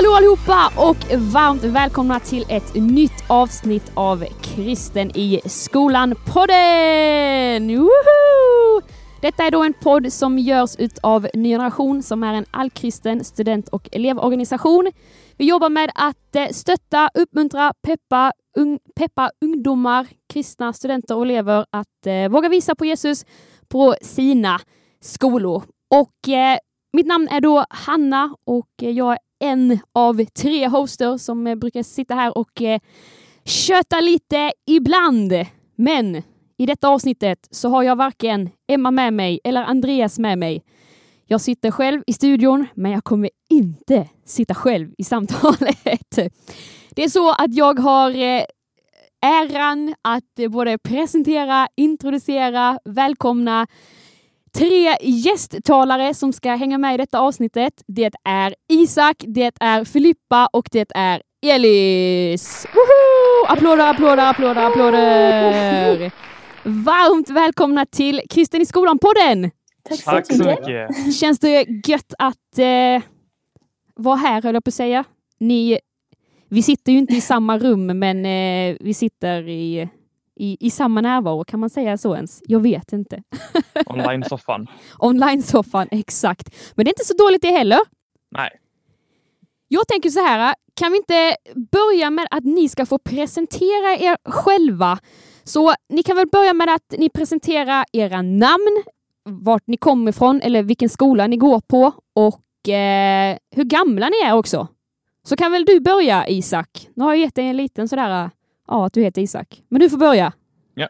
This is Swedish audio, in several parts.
Hallå allihopa och varmt välkomna till ett nytt avsnitt av Kristen i skolan-podden! Woho! Detta är då en podd som görs av Ny Generation som är en allkristen student och elevorganisation. Vi jobbar med att eh, stötta, uppmuntra, peppa, un peppa ungdomar, kristna studenter och elever att eh, våga visa på Jesus på sina skolor. Och eh, mitt namn är då Hanna och eh, jag är en av tre hoster som eh, brukar sitta här och eh, köta lite ibland. Men i detta avsnittet så har jag varken Emma med mig eller Andreas med mig. Jag sitter själv i studion, men jag kommer inte sitta själv i samtalet. Det är så att jag har eh, äran att både presentera, introducera, välkomna tre gästtalare som ska hänga med i detta avsnittet. Det är Isak, det är Filippa och det är Elis! Woho! Applåder, applåder, applåder, applåder! Varmt välkomna till Kristen i skolan-podden! Tack, Tack så mycket! Känns det gött att eh, vara här, höll jag på att säga. Ni, vi sitter ju inte i samma rum, men eh, vi sitter i i, i samma närvaro, kan man säga så ens? Jag vet inte. Online-soffan. Online-soffan, exakt. Men det är inte så dåligt det heller. Nej. Jag tänker så här, kan vi inte börja med att ni ska få presentera er själva? Så ni kan väl börja med att ni presenterar era namn, vart ni kommer ifrån eller vilken skola ni går på och eh, hur gamla ni är också. Så kan väl du börja Isak? Nu har jag gett dig en liten sådär ja, att du heter Isak. Men du får börja. Ja,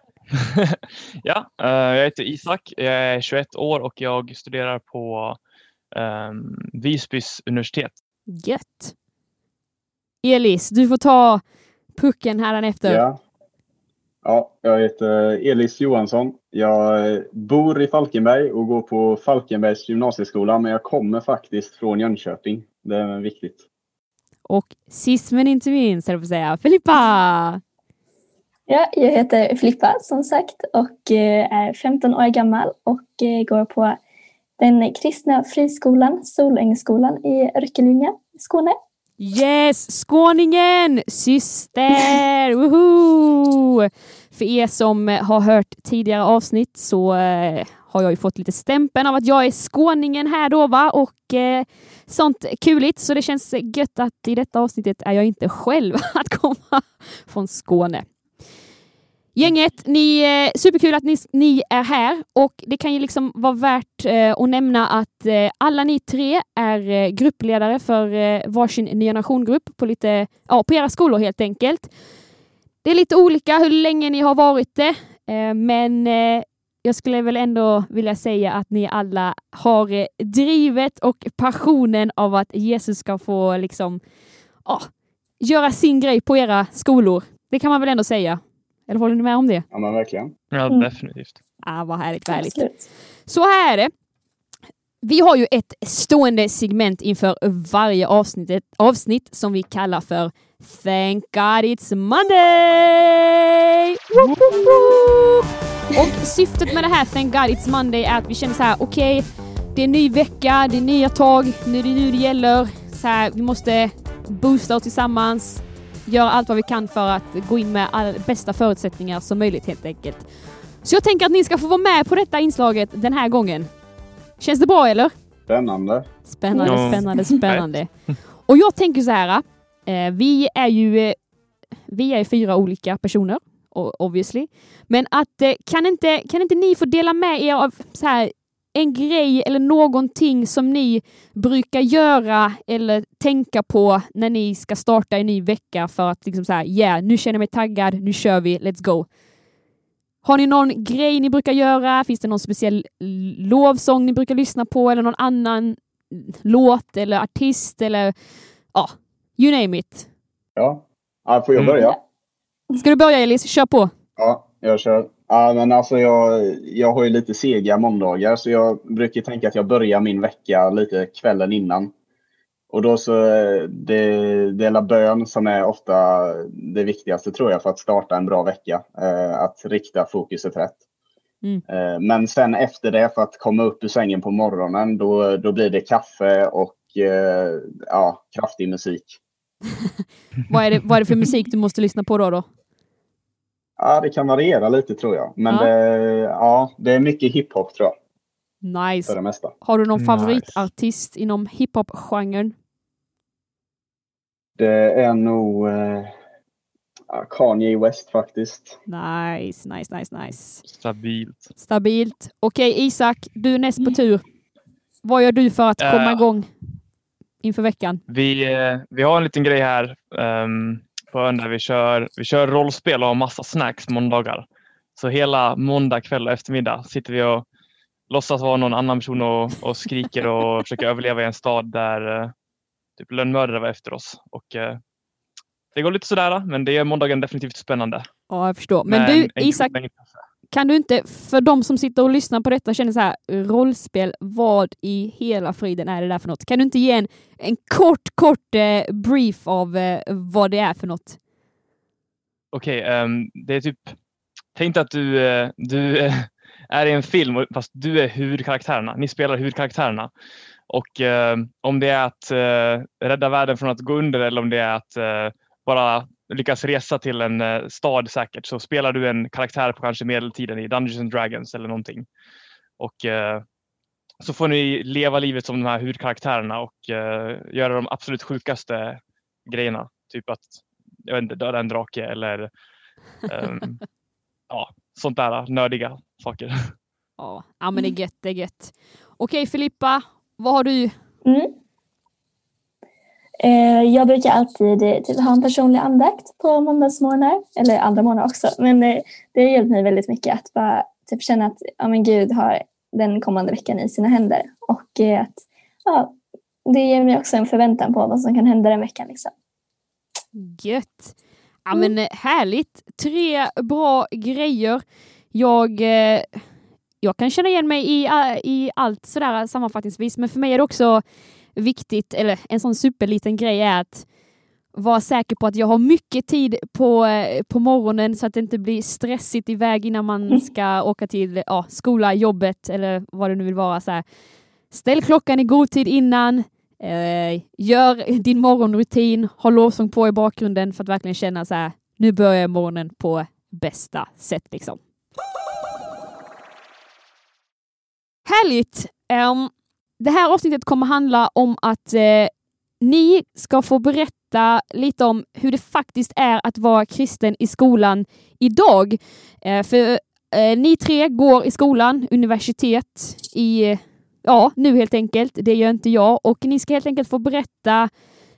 ja uh, jag heter Isak. Jag är 21 år och jag studerar på um, Visbys universitet. Gött. Elis, du får ta pucken här efter. Ja. ja, jag heter Elis Johansson. Jag bor i Falkenberg och går på Falkenbergs gymnasieskola, men jag kommer faktiskt från Jönköping. Det är viktigt. Och sist men inte minst, jag säga, Filippa! Ja, jag heter Filippa som sagt och eh, är 15 år gammal och eh, går på den kristna friskolan Solängsskolan i Örkelljunga, Skåne. Yes, skåningen! Syster! Woho! För er som har hört tidigare avsnitt så eh, har jag ju fått lite stämpeln av att jag är skåningen här då va och eh, sånt kuligt så det känns gött att i detta avsnittet är jag inte själv att komma från Skåne. Gänget, ni, eh, superkul att ni, ni, är här och det kan ju liksom vara värt eh, att nämna att eh, alla ni tre är eh, gruppledare för eh, varsin ny generationgrupp på, lite, ja, på era skolor helt enkelt. Det är lite olika hur länge ni har varit det, eh, men eh, jag skulle väl ändå vilja säga att ni alla har eh, drivet och passionen av att Jesus ska få liksom, oh, göra sin grej på era skolor. Det kan man väl ändå säga. Eller håller ni med om det? Ja, men verkligen. Ja, mm. definitivt. Ah, vad härligt, vad härligt. Så här är det. Vi har ju ett stående segment inför varje avsnitt, avsnitt som vi kallar för Thank God It's Monday! Woop, woop, woop. Och syftet med det här Thank God It's Monday är att vi känner så här, okej, okay, det är en ny vecka, det är nya tag, nu är det nu det gäller. Så här, vi måste boosta oss tillsammans, göra allt vad vi kan för att gå in med all, bästa förutsättningar som möjligt helt enkelt. Så jag tänker att ni ska få vara med på detta inslaget den här gången. Känns det bra eller? Spännande. Spännande, ja. spännande, spännande. Och jag tänker så här, eh, vi är ju eh, vi är fyra olika personer, obviously. Men att eh, kan, inte, kan inte ni få dela med er av så här, en grej eller någonting som ni brukar göra eller tänka på när ni ska starta en ny vecka för att liksom så här, yeah, nu känner jag mig taggad, nu kör vi, let's go. Har ni någon grej ni brukar göra? Finns det någon speciell lovsång ni brukar lyssna på eller någon annan låt eller artist eller ja, you name it. Ja, ja får jag mm. börja? Ska du börja Elis? Kör på! Ja, jag kör. Ja, men alltså jag, jag har ju lite sega måndagar så jag brukar tänka att jag börjar min vecka lite kvällen innan. Och då så, det, det är bön som är ofta det viktigaste tror jag för att starta en bra vecka. Eh, att rikta fokuset rätt. Mm. Eh, men sen efter det för att komma upp ur sängen på morgonen då, då blir det kaffe och eh, ja, kraftig musik. vad, är det, vad är det för musik du måste lyssna på då? då? Ja, det kan variera lite tror jag. Men Ja. Det, ja, det är mycket hiphop tror jag. För Nice. det mesta. Har du någon Nice. favoritartist inom hiphop-genren? Det är nog eh, Kanye West faktiskt. Nice, nice, nice, nice. Stabilt. Stabilt. Okej Isak, du är näst på tur. Vad gör du för att komma Eh. igång inför veckan? Vi, eh, vi har en liten grej här um, på ön där vi kör, vi kör rollspel och har massa snacks måndagar. Så hela måndag kväll och eftermiddag sitter vi och låtsas vara någon annan person och, och skriker och försöker överleva i en stad där eh, typ lönnmördare var efter oss. Och, eh, det går lite sådär, men det gör måndagen definitivt spännande. Ja, jag förstår. Men Med du Isak kan du inte, för de som sitter och lyssnar på detta och känner så här, rollspel, vad i hela friden är det där för något? Kan du inte ge en, en kort, kort eh, brief av eh, vad det är för något? Okej, ehm, det är typ, tänk dig att du, eh, du eh, är i en film fast du är huvudkaraktärerna. Ni spelar huvudkaraktärerna. Och eh, om det är att eh, rädda världen från att gå under eller om det är att bara lyckas resa till en eh, stad säkert så spelar du en karaktär på kanske medeltiden i Dungeons and Dragons eller någonting. Och eh, så får ni leva livet som de här huvudkaraktärerna och eh, göra de absolut sjukaste grejerna. Typ att jag vet inte, döda en drake eller ehm, ja, sånt där nördiga saker. Ja, ja men det är gött, det är gött. Okej Filippa, vad har du? Mm. Eh, jag brukar alltid eh, typ, ha en personlig andakt på måndagsmorgnar, eller andra morgnar också. Men eh, det har hjälpt mig väldigt mycket att bara typ, känna att ja, men Gud har den kommande veckan i sina händer. Och att ja, det ger mig också en förväntan på vad som kan hända den veckan. Liksom. Gött. Ja men eh, härligt. Tre bra grejer. Jag, jag kan känna igen mig i, i allt sådär sammanfattningsvis, men för mig är det också viktigt, eller en sån superliten grej är att vara säker på att jag har mycket tid på, eh, på morgonen så att det inte blir stressigt iväg innan man ska åka till ja, skola, jobbet eller vad det nu vill vara. Så här. Ställ klockan i god tid innan, eh, gör din morgonrutin, ha lovsång på i bakgrunden för att verkligen känna så här, nu börjar morgonen på bästa sätt liksom. Härligt! Ehm, det här avsnittet kommer handla om att eh, ni ska få berätta lite om hur det faktiskt är att vara kristen i skolan idag. Eh, för eh, ni tre går i skolan, universitet, i, ja, nu helt enkelt. Det gör inte jag. Och ni ska helt enkelt få berätta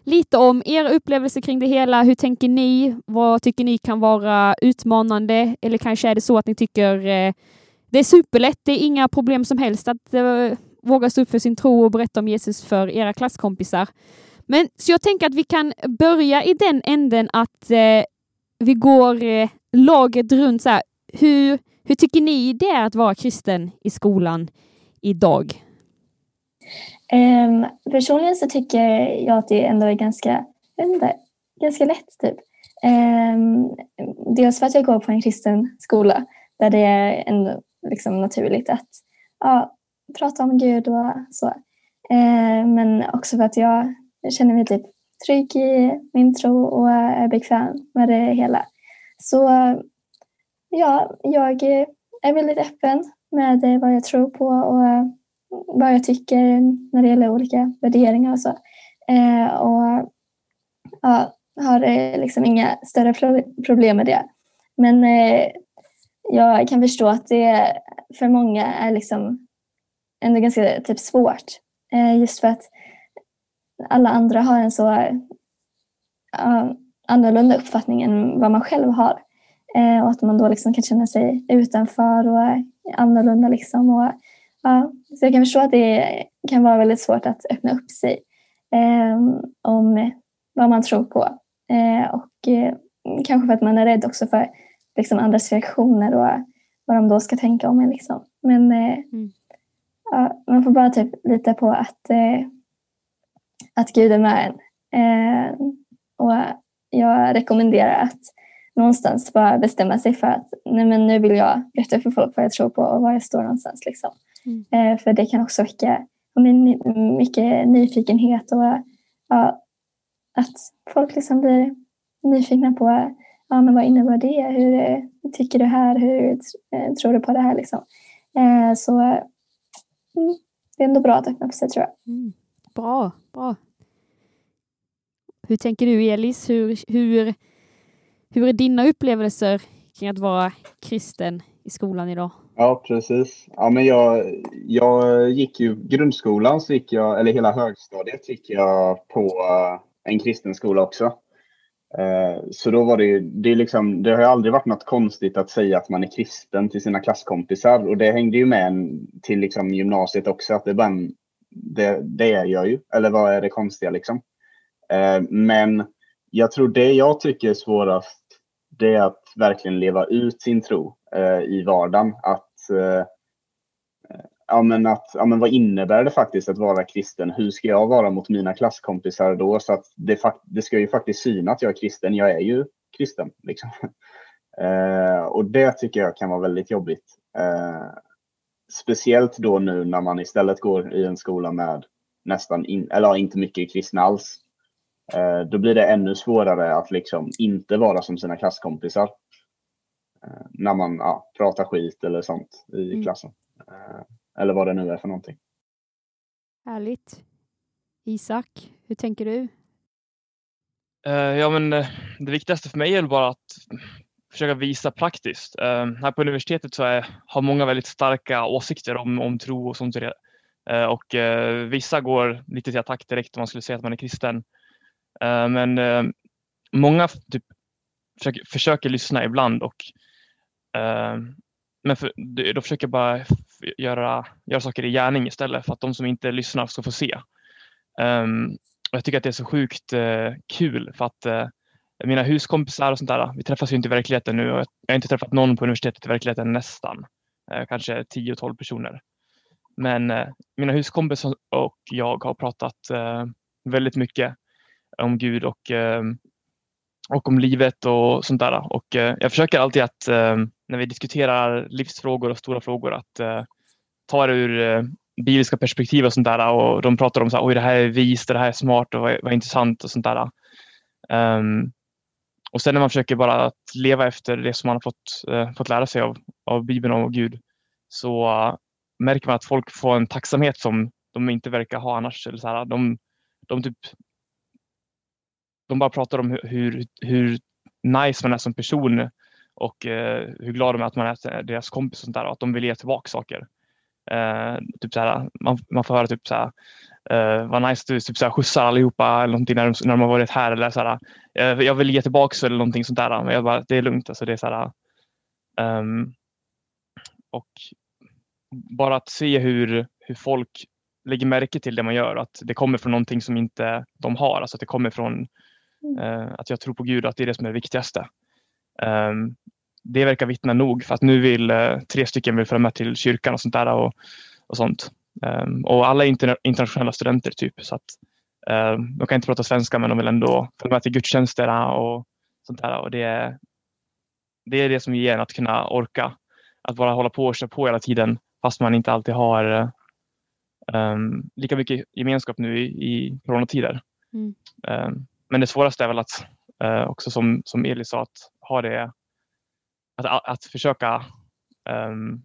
lite om era upplevelser kring det hela. Hur tänker ni? Vad tycker ni kan vara utmanande? Eller kanske är det så att ni tycker eh, det är superlätt, det är inga problem som helst att eh, våga stå upp för sin tro och berätta om Jesus för era klasskompisar. Men så jag tänker att vi kan börja i den änden att eh, vi går eh, laget runt så här. Hur, hur tycker ni det är att vara kristen i skolan idag? Um, personligen så tycker jag att det ändå är ganska, inte, ganska lätt. Typ. Um, dels för att jag går på en kristen skola där det är ändå liksom naturligt att ja, prata om Gud och så. Eh, men också för att jag känner mig typ trygg i min tro och är bekväm med det hela. Så ja, jag är väldigt öppen med vad jag tror på och vad jag tycker när det gäller olika värderingar och så. Eh, och ja, har eh, liksom inga större problem med det. Men eh, jag kan förstå att det för många är liksom ändå ganska typ svårt. Eh, just för att alla andra har en så ja, annorlunda uppfattning än vad man själv har. Eh, och att man då liksom kan känna sig utanför och annorlunda. Liksom. Och, ja, så jag kan förstå att det kan vara väldigt svårt att öppna upp sig eh, om vad man tror på. Eh, och eh, kanske för att man är rädd också för liksom, andras reaktioner och vad de då ska tänka om en. Liksom. Men eh, Mm ja, man får bara typ lita på att, eh, att Gud är med en. Eh, och jag rekommenderar att någonstans bara bestämma sig för att nej men nu vill jag berätta för folk vad jag tror på och var jag står någonstans. Liksom. Mm. Eh, för det kan också väcka mycket nyfikenhet och ja, att folk liksom blir nyfikna på ja, men vad innebär det? Hur tycker du här? Hur eh, tror du på det här? Liksom? Eh, så mm, det är ändå bra att öppna upp sig tror jag. Mm. Bra, bra. Hur tänker du Elis? Hur, hur, hur är dina upplevelser kring att vara kristen i skolan idag? Ja, precis. Ja, men jag, jag gick ju grundskolan, så gick jag, eller hela högstadiet gick jag på uh, en kristen skola också. Eh, så då var det ju, det, liksom, det har aldrig varit något konstigt att säga att man är kristen till sina klasskompisar. Och det hängde ju med en till liksom gymnasiet också, att det, bara en, det, det är jag ju. Eller vad är det konstiga liksom? Eh, men jag tror det jag tycker är svårast, det är att verkligen leva ut sin tro eh, i vardagen. Att ja, men att, ja, men vad innebär det faktiskt att vara kristen? Hur ska jag vara mot mina klasskompisar då? Så att det, det ska ju faktiskt syna att jag är kristen. Jag är ju kristen. Liksom. Eh, och det tycker jag kan vara väldigt jobbigt. Eh, speciellt då nu när man istället går i en skola med nästan, in, eller inte mycket kristna alls. Eh, då blir det ännu svårare att liksom inte vara som sina klasskompisar. Eh, när man ja, pratar skit eller sånt i mm. klassen. Eh, eller vad det nu är för någonting. Härligt. Isak, hur tänker du? Uh, ja, men det viktigaste för mig är bara att försöka visa praktiskt. Uh, här på universitetet så är, har många väldigt starka åsikter om, om tro och sånt. Uh, och vissa går lite till attack direkt om man skulle säga att man är kristen. men många typ, försöker, försöker lyssna ibland och men för, då försöker jag bara göra, göra saker i gärning istället för att de som inte lyssnar ska få se. Um, och jag tycker att det är så sjukt uh, kul för att uh, mina huskompisar och sånt där, vi träffas ju inte i verkligheten nu och jag har inte träffat någon på universitetet i verkligheten nästan. Uh, kanske 10-12 personer. Men mina huskompisar och jag har pratat väldigt mycket om Gud och och om livet och sånt där. Och jag försöker alltid att när vi diskuterar livsfrågor och stora frågor att eh, ta det ur eh, bibliska perspektiv och sånt där. Och de pratar om så här, oj det här är vist, det här är smart och vad, vad intressant och sånt där. Um, och sen när man försöker bara att leva efter det som man har fått, eh, fått lära sig av, av Bibeln och Gud så uh, märker man att folk får en tacksamhet som de inte verkar ha annars. Eller så här, de, de typ de bara pratar om hur, hur nice man är som person och eh, hur glad de är att man är deras kompis och sånt där och att de vill ge tillbaka saker. Eh, typ så man, man får höra typ så här, eh, vad nice du typ skjutsar allihopa eller någonting när de, när de har varit här eller så här, eh, jag vill ge tillbaka eller någonting sånt där. Men jag bara, det är lugnt. Alltså, det är så här, um, och bara att se hur, hur folk lägger märke till det man gör, att det kommer från någonting som inte de har, alltså att det kommer från Mm. Eh, att jag tror på Gud och att det är det som är det viktigaste. Ehm, det verkar vittna nog för att nu vill eh, tre stycken vill följa med till kyrkan och sånt där och, och sånt. Ehm, och alla är interna internationella studenter typ så att ehm, de kan inte prata svenska men de vill ändå följa med till gudstjänsterna och sånt där och det är det är det som ger en att kunna orka att bara hålla på och köra på hela tiden fast man inte alltid har um, lika mycket gemenskap nu i, i coronatider. Mm. Um, men det svåraste är väl att eh, också som, som Eli sa, att ha det, att, att försöka um,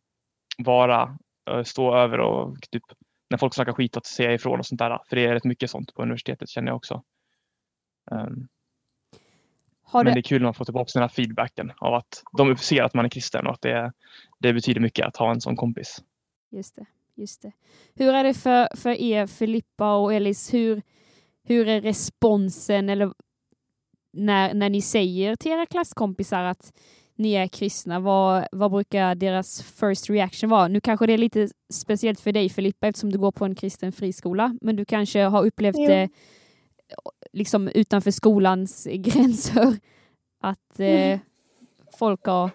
vara, uh, stå över och typ när folk snackar skit att säga ifrån och sånt där. För det är rätt mycket sånt på universitetet känner jag också. Um, men det är kul när man får tillbaka den här feedbacken av att de ser att man är kristen och att det, det betyder mycket att ha en sån kompis. Just det, just det. Hur är det för, för er Filippa och Elis? Hur, hur är responsen eller när, när ni säger till era klasskompisar att ni är kristna, vad, vad brukar deras first reaction vara? Nu kanske det är lite speciellt för dig Filippa eftersom du går på en kristen friskola, men du kanske har upplevt jo. det liksom utanför skolans gränser att eh, mm. folk har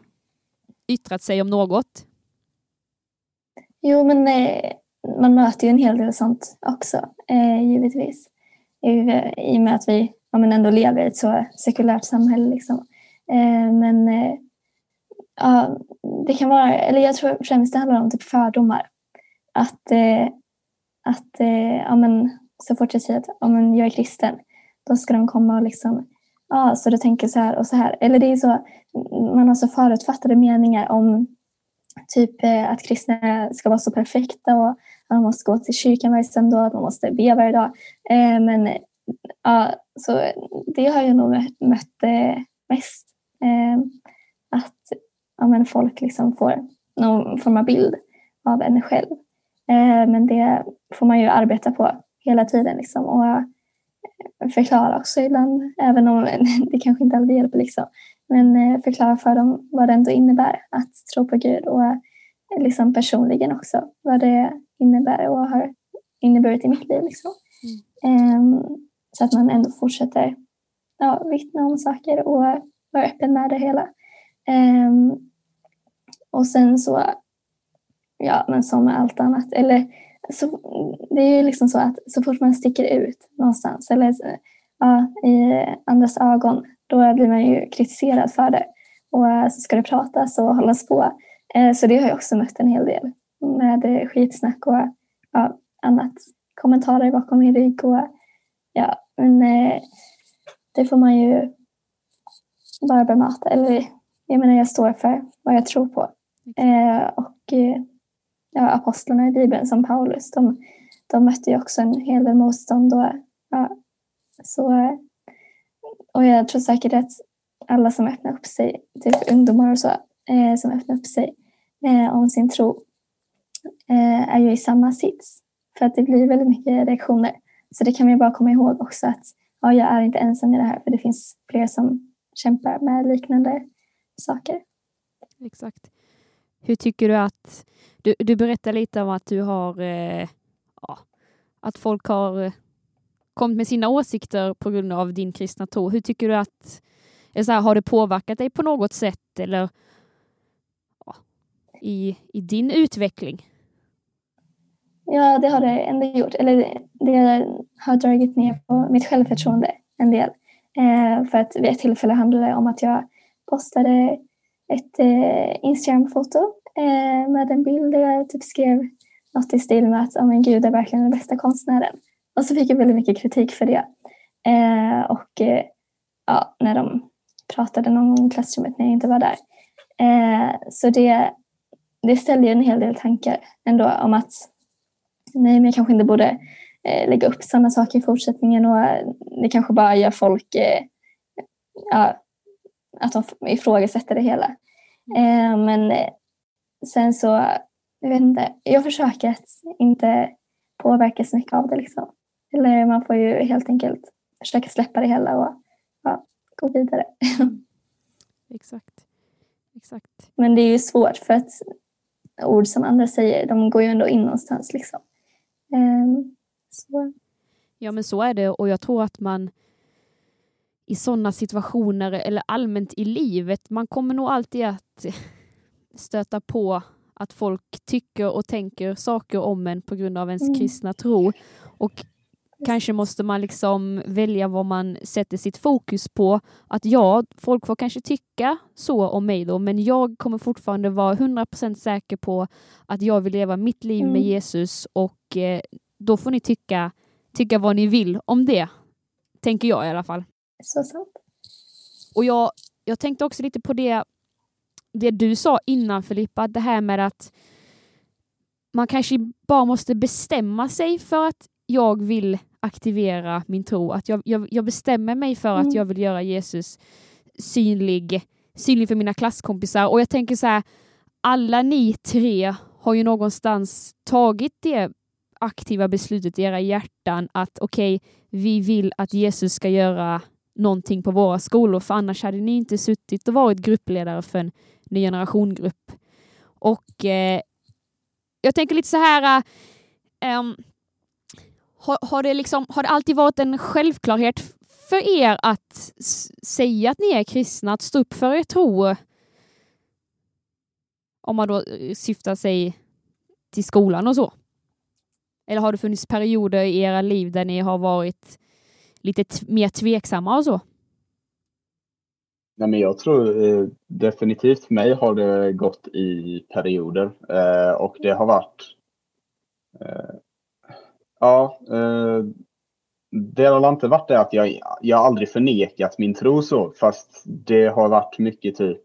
yttrat sig om något? Jo, men eh, man möter ju en hel del sånt också, eh, givetvis i, och med att vi ja, men ändå lever i ett så sekulärt samhälle. Liksom. Eh, men eh, ja, det kan vara, eller jag tror främst det handlar om typ fördomar. Att eh, att eh, ja, men, så fort jag säger att ja, men jag är kristen, då ska de komma och liksom, ja, så du tänker så här och så här. Eller det är så, man har så förutfattade meningar om typ eh, att kristna ska vara så perfekta och att man måste gå till kyrkan varje söndag, att man måste be varje dag. Eh, men ja, så det har jag nog mött eh, mest. Eh, att ja, men folk liksom får någon form av bild av en själv. Eh, men det får man ju arbeta på hela tiden liksom, och förklara också ibland, även om det kanske inte alltid hjälper. Liksom. Men förklara för dem vad det ändå innebär att tro på Gud och liksom personligen också vad det innebär och har inneburit i mitt liv. Liksom. Mm. Um, så att man ändå fortsätter ja, vittna om saker och vara öppen med det hela. Um, och sen så, ja men som med allt annat, eller så, det är ju liksom så att så fort man sticker ut någonstans eller ja, i andras ögon, då blir man ju kritiserad för det. Och eh, så ska det pratas och hållas på. Eh, så det har jag också mött en hel del med skitsnack och ja, annat. Kommentarer bakom min rygg och ja, men eh, det får man ju bara bemöta. Eller jag menar, jag står för vad jag tror på. Eh, och ja, apostlarna i Bibeln som Paulus, de, de mötte ju också en hel del motstånd. Och, ja, så, och jag tror säkert att alla som öppnar upp sig, typ ungdomar och så, eh, som öppnar upp sig eh, om sin tro, eh, är ju i samma sits. För att det blir väldigt mycket reaktioner. Så det kan vi bara komma ihåg också att ja, jag är inte ensam i det här, för det finns fler som kämpar med liknande saker. Exakt. Hur tycker du att du, du berättar lite om att du har eh, ja, att folk har eh, kommit med sina åsikter på grund av din kristna tro. Hur tycker du att så här, har det påverkat dig på något sätt eller ja, i, i din utveckling? Ja, det har det ändå gjort. Eller det har dragit ner på mitt självförtroende en del. Eh, för att vid ett tillfälle handlade det om att jag postade ett eh, Instagram-foto eh, med en bild där jag typ skrev något i stil med att oh, men Gud är verkligen den bästa konstnären. Och så fick jag väldigt mycket kritik för det. Eh, och eh, ja, när de pratade någon gång i klassrummet när jag inte var där. Eh, så det, det ställde ju en hel del tankar ändå om att nej, men jag kanske inte borde eh, lägga upp sådana saker i fortsättningen och det kanske bara gör folk eh, ja, att de ifrågasätter det hela. Eh, men sen så, jag vet inte, jag försöker att inte påverka så mycket av det liksom. Eller man får ju helt enkelt försöka släppa det hela och ja, gå vidare. Exakt. Exakt. Men det är ju svårt för att ord som andra säger, de går ju ändå in någonstans liksom. Um, så. Ja men så är det och jag tror att man i sådana situationer eller allmänt i livet, man kommer nog alltid att stöta på att folk tycker och tänker saker om en på grund av ens mm. kristna tro. Och kanske måste man liksom välja vad man sätter sitt fokus på. Att ja, folk får kanske tycka så om mig då, men jag kommer fortfarande vara 100% säker på att jag vill leva mitt liv mm. med Jesus och eh, då får ni tycka, tycka vad ni vill om det. Tänker jag i alla fall. Så sant. Och jag, jag tänkte också lite på det det du sa innan Filippa, det här med att man kanske bara måste bestämma sig för att jag vill aktivera min tro. Att jag, jag, jag bestämmer mig för mm. att jag vill göra Jesus synlig, synlig för mina klasskompisar. Och jag tänker så här, alla ni tre har ju någonstans tagit det aktiva beslutet i era hjärtan att okej, okay, vi vill att Jesus ska göra någonting på våra skolor, för annars hade ni inte suttit och varit gruppledare för en ny generationgrupp. Och eh, jag tänker lite så här, um, har, har, det liksom, har det alltid varit en självklarhet för er att säga att ni är kristna, att stå upp för er tro? Om man då eh, syftar sig till skolan och så. Eller har det funnits perioder i era liv där ni har varit lite mer tveksamma och så? Nej, men jag tror eh, definitivt för mig har det gått i perioder eh, och det har varit eh, Ja, eh, det har väl inte varit det att jag, jag har aldrig förnekat min tro så, fast det har varit mycket typ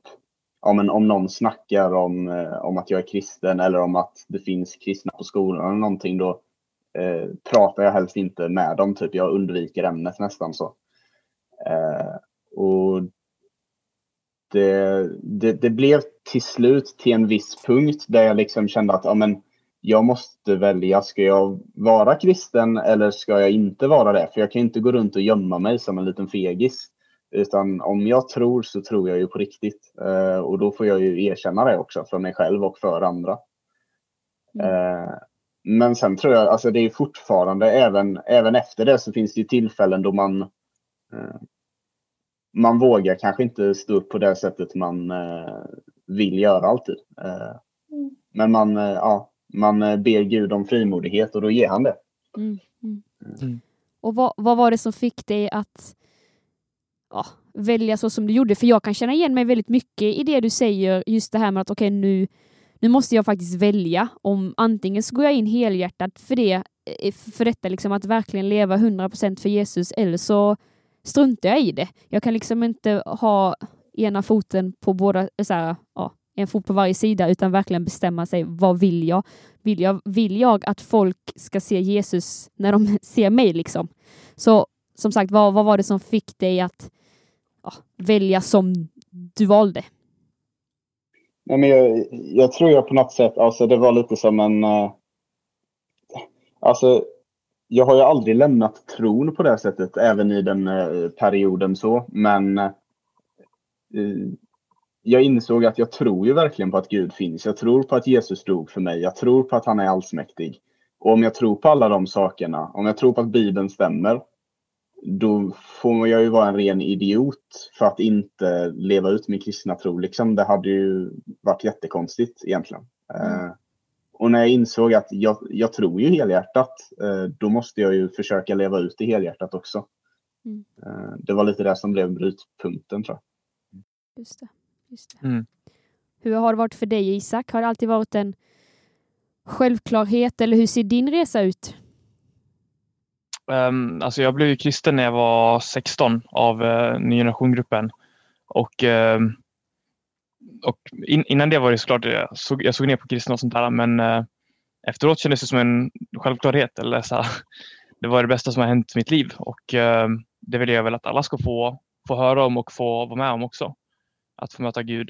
ja, men om någon snackar om, eh, om att jag är kristen eller om att det finns kristna på skolan eller någonting då eh, pratar jag helst inte med dem. Typ. Jag undviker ämnet nästan så. Eh, och det, det, det, blev till slut till en viss punkt där jag liksom kände att ja, men jag måste välja. Ska jag vara kristen eller ska jag inte vara det? För jag kan inte gå runt och gömma mig som en liten fegis. Utan om jag tror så tror jag ju på riktigt. Eh, och då får jag ju erkänna det också för mig själv och för andra. Mm. Eh, men sen tror jag, alltså det är fortfarande, även, även efter det så finns det ju tillfällen då man eh, man vågar kanske inte stå upp på det sättet man vill göra alltid. Mm. Men man, ja, man ber Gud om frimodighet och då ger han det. Mm. Mm. mm. Och vad, vad var det som fick dig att ja, välja så som du gjorde? För jag kan känna igen mig väldigt mycket i det du säger, just det här med att okej okay, nu, nu måste jag faktiskt välja om antingen så går jag in helhjärtat för det, eh, för detta liksom att verkligen leva 100% för Jesus eller så struntar jag i det. Jag kan liksom inte ha ena foten på båda, så här, ja, en fot på varje sida utan verkligen bestämma sig. Vad vill jag? Vill jag, vill jag att folk ska se Jesus när de ser mig liksom? Så som sagt, vad, vad var det som fick dig att ja, välja som du valde? Nej, men jag, jag, tror jag på något sätt, alltså det var lite som en... Uh, alltså, jag har ju aldrig lämnat tron på det sättet, även i den uh, perioden så, men uh, jag insåg att jag tror ju verkligen på att Gud finns. Jag tror på att Jesus dog för mig. Jag tror på att han är allsmäktig. Och om jag tror på alla de sakerna, om jag tror på att Bibeln stämmer, då får jag ju vara en ren idiot för att inte leva ut min kristna tro. Liksom, det hade ju varit jättekonstigt egentligen. Mm. Uh, och när jag insåg att jag, jag tror ju helhjärtat, uh, då måste jag ju försöka leva ut det helhjärtat också. Mm. Uh, det var lite det som blev brytpunkten tror jag. Just det. Just. Mm. Hur har det varit för dig Isak? Har det alltid varit en självklarhet eller hur ser din resa ut? Um, alltså jag blev ju kristen när jag var 16 av uh, Ny generation-gruppen. Och, uh, och in, innan det var det såklart, jag såg, jag såg ner på kristna och sånt där, men uh, efteråt kändes det som en självklarhet. Eller så det var det bästa som har hänt i mitt liv och uh, det vill jag väl att alla ska få, få höra om och få vara med om också. Att få möta Gud.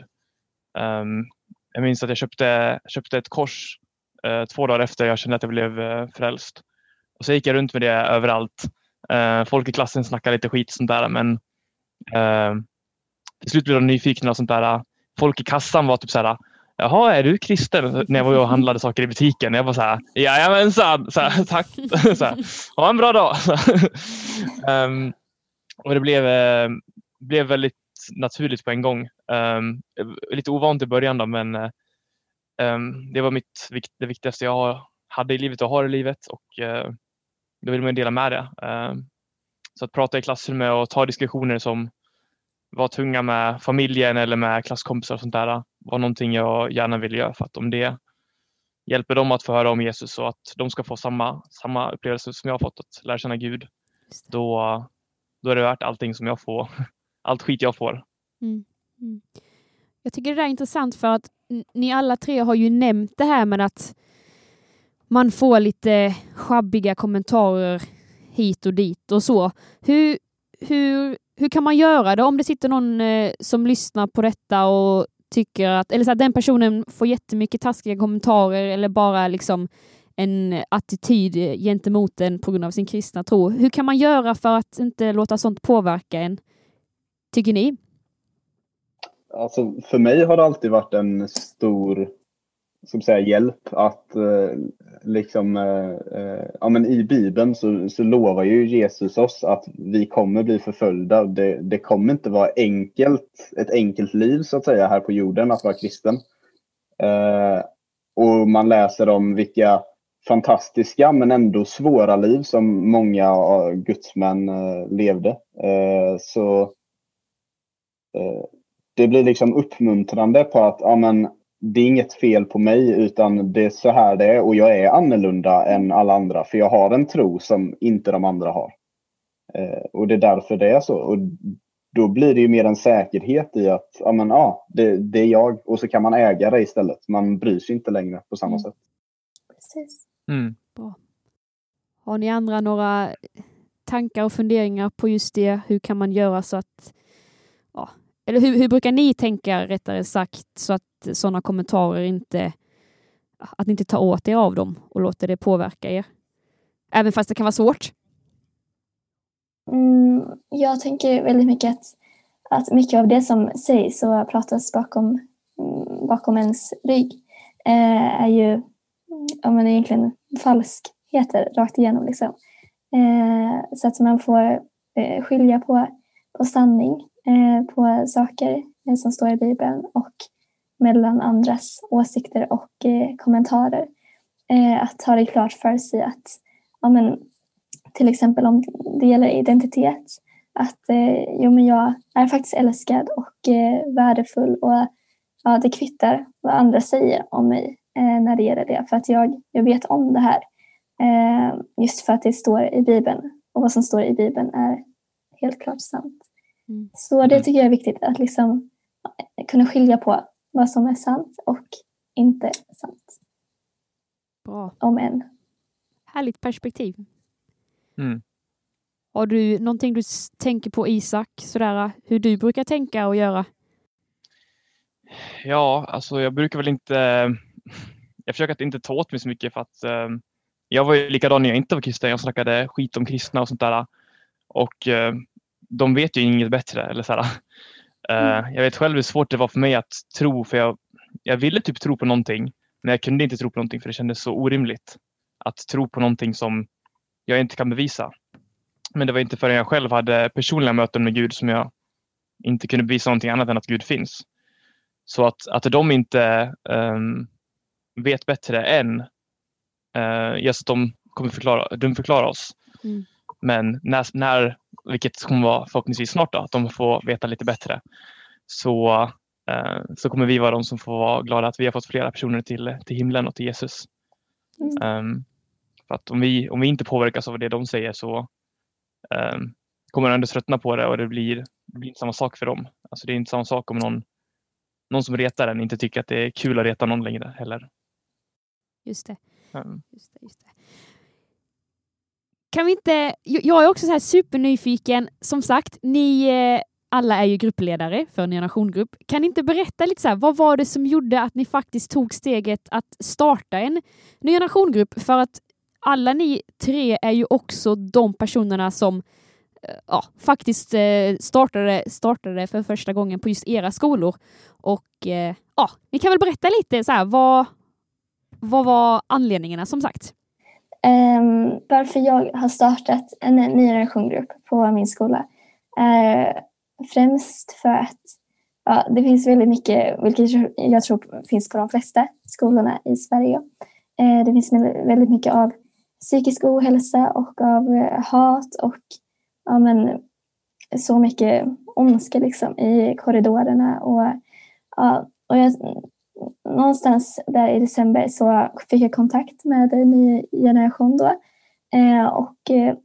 Um, jag minns att jag köpte, köpte ett kors uh, två dagar efter jag kände att jag blev uh, frälst. Och så gick jag runt med det överallt. Uh, folk i klassen snackade lite skit och sånt där men uh, till slut blev de nyfikna och sånt där. Folk i kassan var typ så här Jaha, är du kristen? När jag var och handlade saker i butiken. Jag var så här, jajamensan, så här, tack. Så här, ha en bra dag. um, och det blev, blev väldigt naturligt på en gång. Um, lite ovant i början då, men um, det var mitt, det viktigaste jag hade i livet och har i livet och uh, då vill man dela med det. Uh, så att prata i klassrummet och ta diskussioner som var tunga med familjen eller med klasskompisar och sånt där var någonting jag gärna ville göra för att om det hjälper dem att få höra om Jesus och att de ska få samma, samma upplevelse som jag har fått att lära känna Gud. Då, då är det värt allting som jag får, allt skit jag får. Mm. Mm. Jag tycker det där är intressant för att ni alla tre har ju nämnt det här med att man får lite sjabbiga kommentarer hit och dit och så. Hur, hur, hur kan man göra det om det sitter någon eh, som lyssnar på detta och tycker att, eller så att den personen får jättemycket taskiga kommentarer eller bara liksom en attityd gentemot en på grund av sin kristna tro. Hur kan man göra för att inte låta sånt påverka en? Tycker ni? Alltså, för mig har det alltid varit en stor som säga, hjälp att eh, liksom, eh, eh, ja, men i Bibeln så, så lovar ju Jesus oss att vi kommer bli förföljda. Det, det kommer inte vara enkelt, ett enkelt liv så att säga här på jorden att vara kristen. Eh, och man läser om vilka fantastiska men ändå svåra liv som många gudsmän eh, levde. Eh, så eh, det blir liksom uppmuntrande på att ja, men, det är inget fel på mig utan det är så här det är och jag är annorlunda än alla andra för jag har en tro som inte de andra har. Eh, och det är därför det är så. Och då blir det ju mer en säkerhet i att ja, men, ja, det, det är jag och så kan man äga det istället. Man bryr sig inte längre på samma Mm. sätt. Precis. Mm. Har ni andra några tankar och funderingar på just det? Hur kan man göra så att, eller hur, hur brukar ni tänka rättare sagt så att sådana kommentarer inte, att ni inte tar åt er av dem och låter det påverka er? Även fast det kan vara svårt. Mm, jag tänker väldigt mycket att, att mycket av det som sägs och pratas bakom, mm, bakom ens rygg eh, är ju ja, men egentligen falskheter rakt igenom. Liksom. Eh, så att man får eh, skilja på, på sanning, Eh, på saker eh, som står i Bibeln och mellan andras åsikter och eh, kommentarer. Att ha det klart för sig att ja, men, till exempel om det gäller identitet, att jo, men jag är faktiskt älskad och värdefull och ja, det kvittar vad andra säger om mig när det gäller det. För att jag, jag vet om det här. Just för att det står i Bibeln. Och vad som står i Bibeln är helt klart sant. Mm. Så det Mm. tycker jag är viktigt, att liksom kunna skilja på vad som är sant och inte sant. Bra. Om än. Härligt perspektiv. Mm. Har du någonting du tänker på Isak, sådär hur du brukar tänka och göra? Ja, alltså jag brukar väl inte... Jag försöker att inte ta åt mig så mycket för att eh, jag var ju likadan när jag inte var kristen. Jag snackade skit om kristna och sånt där. Och eh, de vet ju inget bättre. Eller så här. Eh, jag vet själv hur svårt det var för mig att tro, för jag, jag ville typ tro på någonting, men jag kunde inte tro på någonting för det kändes så orimligt att tro på någonting som jag inte kan bevisa. Men det var inte förrän jag själv hade personliga möten med Gud som jag inte kunde bevisa någonting annat än att Gud finns. Så att, att de inte ehm, vet bättre än uh, just att de kommer förklara, de förklara oss. Mm. Men när, när, vilket kommer vara förhoppningsvis snart då, att de får veta lite bättre, så, eh, så kommer vi vara de som får vara glada att vi har fått flera personer till, till himlen och till Jesus. Mm. Ehm, för att om vi, om vi inte påverkas av det de säger så ehm, kommer de ändå tröttna på det och det blir, det blir inte samma sak för dem. Alltså det är inte samma sak om någon, någon som retar en inte tycker att det är kul att reta någon längre heller. Just det. Ehm, Just det, just det. Kan vi inte, jag är också så här supernyfiken. Som sagt, ni eh, alla är ju gruppledare för en generationgrupp. Kan ni inte berätta lite så här, vad var det som gjorde att ni faktiskt tog steget att starta en ny generationgrupp? För att alla ni tre är ju också de personerna som eh, ja, faktiskt eh, startade, startade för första gången på just era skolor. Och ja, ni kan väl berätta lite så här, vad, vad var anledningarna som sagt? Ehm, varför jag har startat en ny generationgrupp på min skola är främst för att ja, det finns väldigt mycket, vilket jag- tror finns på de flesta skolorna i Sverige. Ehm, det finns väldigt mycket av psykisk ohälsa och av eh, hat och ja, men, så mycket ondska liksom, i korridorerna. Och, ja, och jag, någonstans där i december så fick jag kontakt med en ny generation då eh, och eh,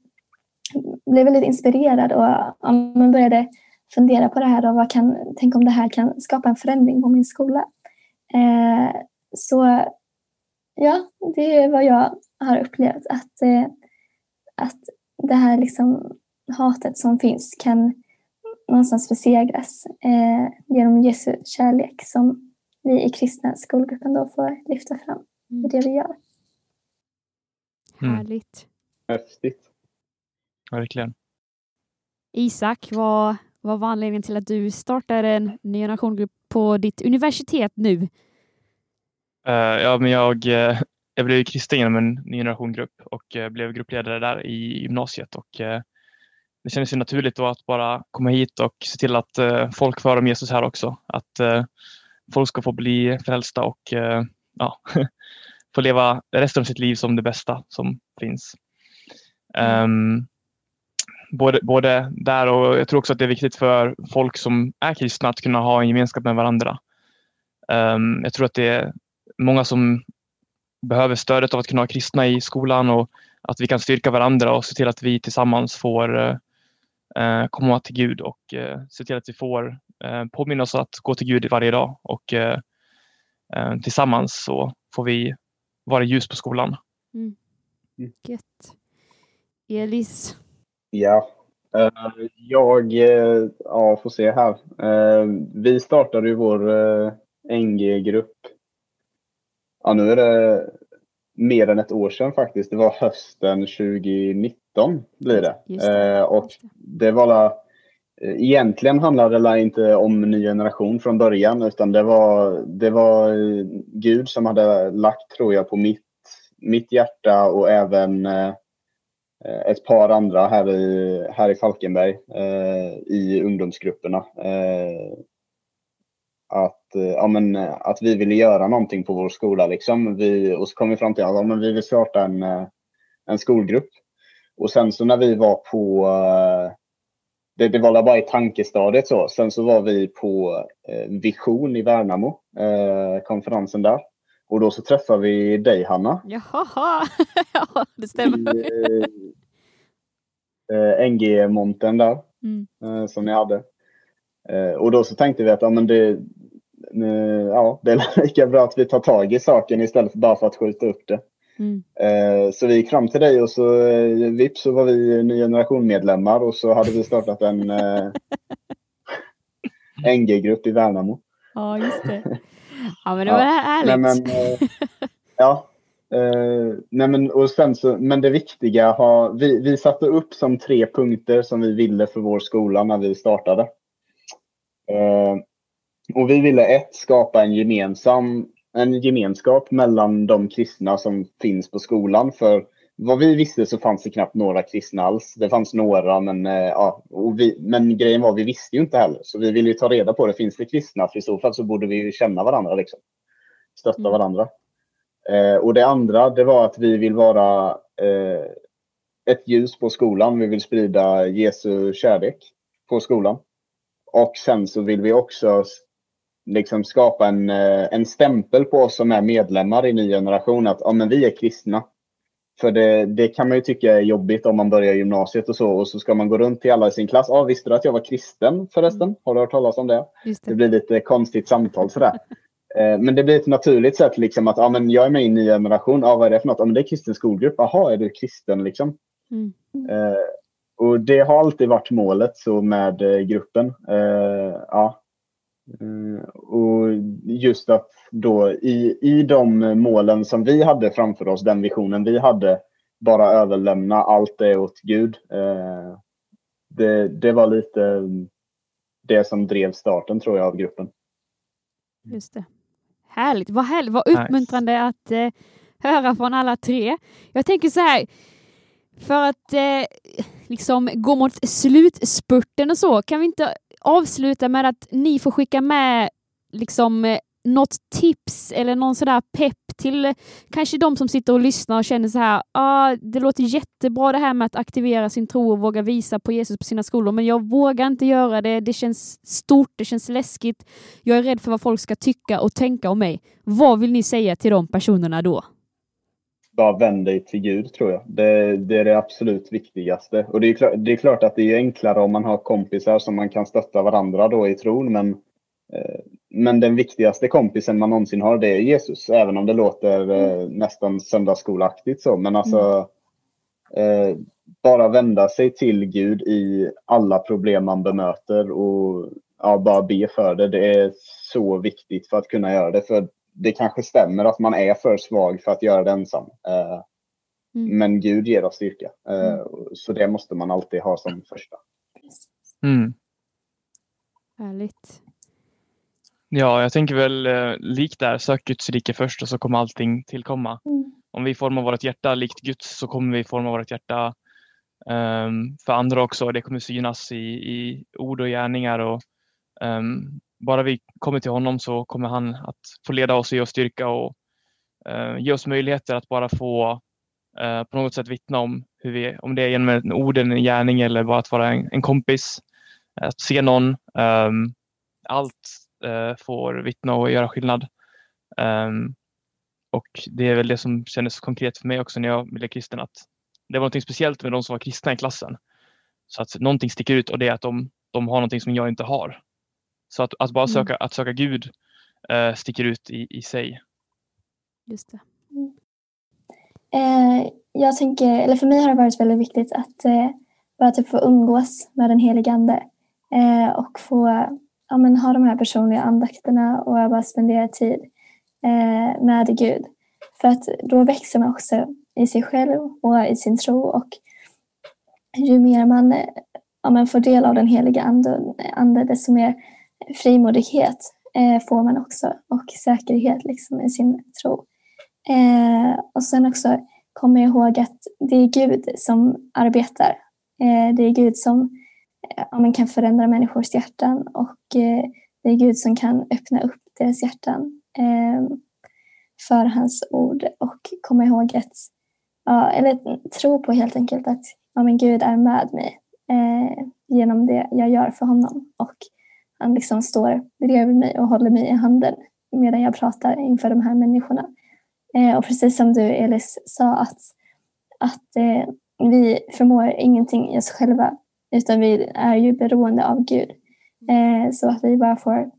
blev väldigt inspirerad och man började fundera på det här och vad kan, tänk om det här kan skapa en förändring på min skola. Eh, så ja, det är vad jag har upplevt att, att det här liksom hatet som finns kan någonstans besegras eh, genom Jesu kärlek som vi i kristna skolgruppen då får lyfta fram i det vi gör. Mm. Härligt. Häftigt. verkligen. Isak, vad, vad var anledningen till att du startade en ny generationgrupp på ditt universitet nu? Eh, ja, men jag, eh, jag blev kristen genom en ny generationgrupp och eh, blev gruppledare där i gymnasiet. Och, det kändes ju naturligt då att bara komma hit och se till att folk får höra om Jesus här också. Att folk ska få bli frälsta och eh, ja, få leva resten av sitt liv som det bästa som finns. Ehm, både, både där och jag tror också att det är viktigt för folk som är kristna att kunna ha en gemenskap med varandra. Um, jag tror att det är många som behöver stödet av att kunna ha kristna i skolan och att vi kan styrka varandra och se till att vi tillsammans får uh, komma till Gud och uh, se till att vi får påminna oss att gå till Gud varje dag och tillsammans så får vi vara ljus på skolan. Mm. mm. Gött. Elis? Ja, jag ja, får se här. Vi startade ju vår NG-grupp. Ja, nu är det mer än ett år sedan faktiskt. Det var hösten 2019 blir det. det. Eh, och det var eh, Eh, egentligen handlade det inte om ny generation från början utan det var, det var eh, Gud som hade lagt, tror jag, på mitt, mitt hjärta och även eh, ett par andra här i, här i Falkenberg eh, i ungdomsgrupperna. Eh, att, eh, ja, men, att vi ville göra någonting på vår skola. Liksom. Vi, och så kom vi fram till att ja, men vi vill starta en, en skolgrupp. Och sen så när vi var på, det, det var bara i tankestadiet så. Sen så var vi på Vision i Värnamo, konferensen där. Och då så träffade vi dig Hanna. Jaha, ja det stämmer. I, NG-montern där, mm. som ni hade. Och då så tänkte vi att ja, men det, ja, det är lika bra att vi tar tag i saken istället för bara för att skjuta upp det. Mm. Eh, så vi gick fram till dig och så eh, vips så var vi ny generation medlemmar och så hade vi startat en eh, NG-grupp i Värnamo. Ja, just det. Ja, men det var ja. härligt. Men, ja, nej men, och sen så, men det viktiga har vi, vi satte upp som tre punkter som vi ville för vår skola när vi startade. Och vi ville ett, skapa en gemensam en gemenskap mellan de kristna som finns på skolan. För vad vi visste så fanns det knappt några kristna alls. Det fanns några, men, eh, ja, vi, men grejen var vi visste ju inte heller. Så vi ville ta reda på det. Finns det kristna? För i så fall så borde vi ju känna varandra. Liksom. Stötta mm. varandra. Eh, och det andra, det var att vi vill vara eh, ett ljus på skolan. Vi vill sprida Jesu kärlek på skolan. Och sen så vill vi också liksom skapa en, eh, en stämpel på oss som är medlemmar i ny generation att ja, men vi är kristna. För det, det kan man ju tycka är jobbigt om man börjar gymnasiet och så och så ska man gå runt till alla i sin klass. Ja, ah, visste du att jag var kristen förresten? Mm. Har du hört talas om det? det? det. blir lite konstigt samtal sådär. Eh, men det blir ett naturligt sätt liksom att ja, men jag är med i ny generation. Ja, vad är det för något? Ja, men det är kristen skolgrupp. Jaha, är du kristen liksom? Mm. Eh, och det har alltid varit målet så med eh, gruppen. Eh, ja, och just att då i, i de målen som vi hade framför oss, den visionen vi hade, bara överlämna allt det åt Gud. Eh, det, det var lite det som drev starten tror jag av gruppen. Just det. Härligt, vad, härligt. vad uppmuntrande nice. att eh, höra från alla tre. Jag tänker så här, för att eh, liksom gå mot slutspurten och så, kan vi inte avsluta med att ni får skicka med liksom eh, något tips eller någon sådär pepp till eh, kanske de som sitter och lyssnar och känner så här, ah, det låter jättebra det här med att aktivera sin tro och våga visa på Jesus på sina skolor, men jag vågar inte göra det. Det känns stort, det känns läskigt. Jag är rädd för vad folk ska tycka och tänka om mig. Vad vill ni säga till de personerna då? Bara vänd dig till Gud tror jag. Det, det är det absolut viktigaste. Och det är, klart, det är klart att det är enklare om man har kompisar som man kan stötta varandra då i tron. Men, eh, men den viktigaste kompisen man någonsin har det är Jesus. Även om det låter eh, mm. nästan söndagsskolaktigt så. Men alltså mm. eh, bara vända sig till Gud i alla problem man bemöter och ja, bara be för det. Det är så viktigt för att kunna göra det. För det kanske stämmer att man är för svag för att göra det ensam. Eh, mm. Men Gud ger oss styrka. Eh, mm. Så det måste man alltid ha som första. Mm. Härligt. Ja, jag tänker väl eh, likt där, sök Guds rike först och så kommer allting tillkomma. Mm. Om vi formar vårt hjärta likt Guds så kommer vi forma vårt hjärta um, för andra också. Det kommer synas i, i ord och gärningar och um, bara vi kommer till honom så kommer han att få leda oss och ge oss styrka och eh, ge oss möjligheter att bara få eh, på något sätt vittna om hur vi, om det är genom en ord, en gärning eller bara att vara en, en kompis, eh, att se någon. Um, allt, uh, får vittna och göra skillnad. Um, och det är väl det som kändes konkret för mig också när jag blev kristen att det var något speciellt med de som var kristna i klassen. Så att någonting sticker ut och det är att de, de har någonting som jag inte har. Så att, att bara mm. söka, att söka Gud eh, sticker ut i, i sig. Just det. Mm. Eh, jag tänker, eller för mig har det varit väldigt viktigt att eh, bara typ få umgås med den helige Ande eh, och få ja, men, ha de här personliga andakterna och bara spendera tid eh, med Gud. För att då växer man också i sig själv och i sin tro och ju mer man, ja, man får del av den heliga ande, ande desto mer frimodighet eh, får man också och säkerhet liksom, i sin tro. Eh, och sen också komma ihåg att det är Gud som arbetar. Eh, det är Gud som eh, ja, man kan förändra människors hjärtan och eh, det är Gud som kan öppna upp deras hjärtan eh, för hans ord och komma ihåg att, ja, eller tro på helt enkelt att ja, men Gud är med mig eh, genom det jag gör för honom och han liksom står bredvid mig och håller mig i handen medan jag pratar inför de här människorna. Eh, och precis som du Elis sa att, att eh, vi förmår ingenting i oss själva utan vi är ju beroende av Gud. Eh, så att vi bara får,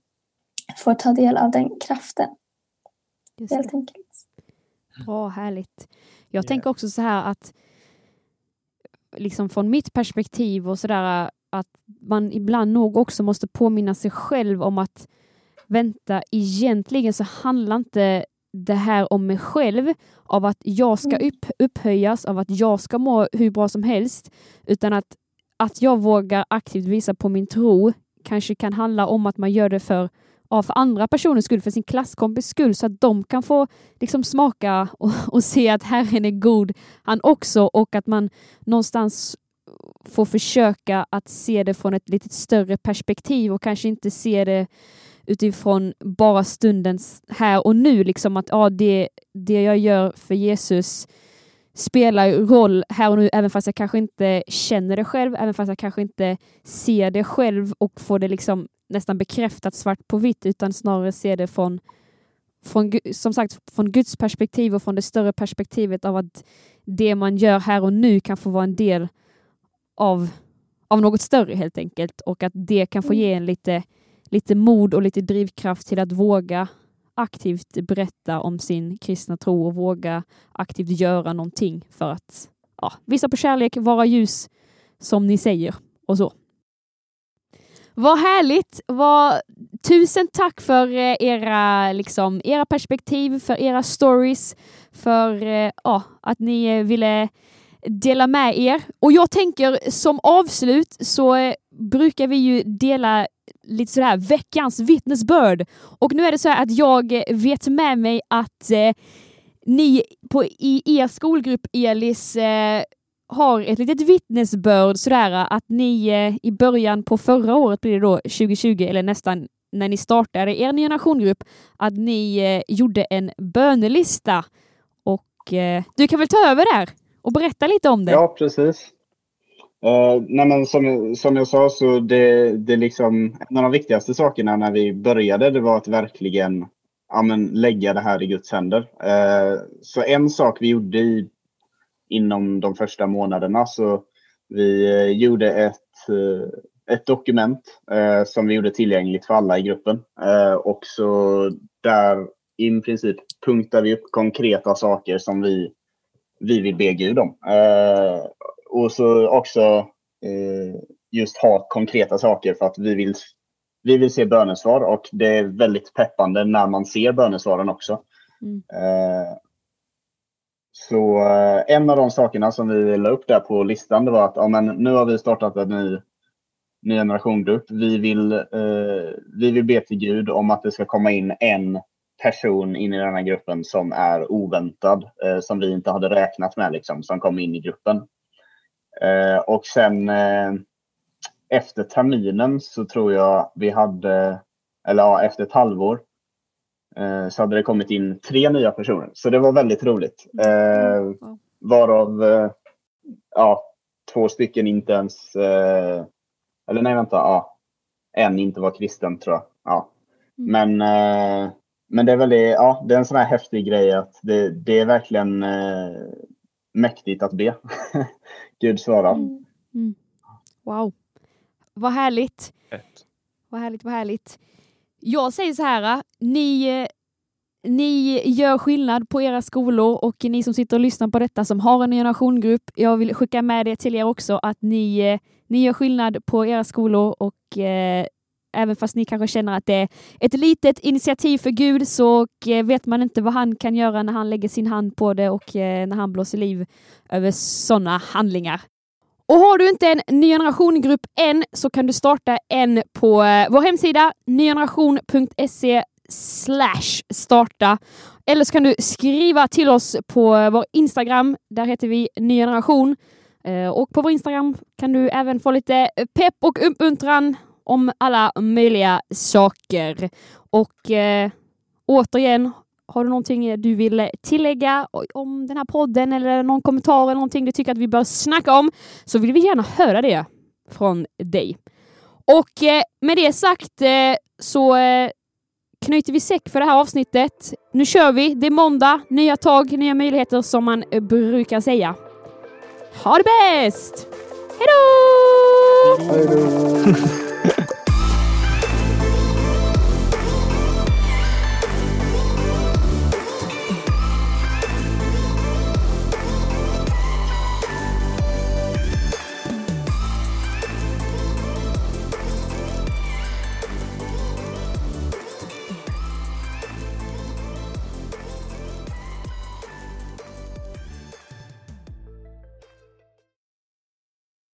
får ta del av den kraften. Just helt enkelt. Bra, härligt. Jag yeah. tänker också så här att liksom från mitt perspektiv och sådär att man ibland nog också måste påminna sig själv om att vänta, egentligen så handlar inte det här om mig själv, av att jag ska mm. upp, upphöjas, av att jag ska må hur bra som helst, utan att, att jag vågar aktivt visa på min tro kanske kan handla om att man gör det för, ja, för andra personers skull, för sin klasskompis skull, så att de kan få liksom smaka och, och se att Herren är god, han också, och att man någonstans får försöka att se det från ett lite större perspektiv och kanske inte se det utifrån bara stundens här och nu, liksom att ja, det, det jag gör för Jesus spelar roll här och nu, även fast jag kanske inte känner det själv, även fast jag kanske inte ser det själv och får det liksom nästan bekräftat svart på vitt, utan snarare ser det från, från, som sagt, från Guds perspektiv och från det större perspektivet av att det man gör här och nu kan få vara en del av, av något större helt enkelt och att det kan få mm. ge en lite lite mod och lite drivkraft till att våga aktivt berätta om sin kristna tro och våga aktivt göra någonting för att ja, visa på kärlek, vara ljus som ni säger och så. Vad härligt! Vad... Tusen tack för eh, era, liksom, era perspektiv, för era stories, för eh, ja, att ni eh, ville dela med er. Och jag tänker som avslut så eh, brukar vi ju dela lite sådär veckans vittnesbörd. Och nu är det så här att jag vet med mig att eh, ni på, i er skolgrupp Elis eh, har ett litet vittnesbörd sådär att ni eh, i början på förra året blir det då 2020 eller nästan när ni startade er nya nationgrupp att ni eh, gjorde en bönelista och eh, du kan väl ta över där och berätta lite om det? Ja, precis. Uh, nej men som, som jag sa så det, det liksom, en av de viktigaste sakerna när vi började det var att verkligen ja, men, lägga det här i Guds händer. Uh, så en sak vi gjorde i, inom de första månaderna så vi uh, gjorde ett, ett dokument som vi gjorde tillgängligt för alla i gruppen. och så där i princip punktar vi upp konkreta saker som vi, vi vill be Gud om och så också eh, just ha konkreta saker för att vi vill, vi vill se bönesvar och det är väldigt peppande när man ser bönesvaren också. Mm. Eh, så eh, en av de sakerna som vi la upp där på listan det var att ja, men nu har vi startat en ny, ny generationgrupp. Vi vill, eh, vi vill be till Gud om att det ska komma in en person in i den här gruppen som är oväntad, eh, som vi inte hade räknat med, liksom, som kom in i gruppen. Eh, och sen eh, efter terminen så tror jag vi hade, eller ja, efter ett halvår eh, så hade det kommit in tre nya personer. Så det var väldigt roligt. Mm. Varav ja, två stycken inte ens, eller nej vänta, ja, en inte var kristen tror jag. Ja. Men, eh, men det är väldigt, ja, det är en sån här häftig grej att det, det är verkligen eh, mäktigt att be. Gud svarar. Mm. Mm. Wow. Vad härligt. Fett. Vad härligt, vad härligt. Jag säger så här, ni, eh, ni gör skillnad på era skolor och ni som sitter och lyssnar på detta som har en generationgrupp. Jag vill skicka med det till er också att ni, eh, ni gör skillnad på era skolor och eh, även fast ni kanske känner att det är ett litet initiativ för Gud så eh, vet man inte vad han kan göra när han lägger sin hand på det och eh, när han blåser liv över sådana handlingar. Och har du inte en ny generation-grupp än så kan du starta en på eh, vår hemsida nygeneration.se slash starta. Eller så kan du skriva till oss på vår Instagram. Där heter vi ny generation. Och på vår Instagram kan du även få lite pepp och uppmuntran om alla möjliga saker. Och eh, återigen, har du någonting du vill tillägga om den här podden eller någon kommentar eller någonting du tycker att vi bör snacka om så vill vi gärna höra det från dig. Och eh, med det sagt eh, så eh, knyter vi säck för det här avsnittet. Nu kör vi. Det är måndag, nya tag, nya möjligheter som man eh, brukar säga. Ha det bäst! Hej då! Hej då.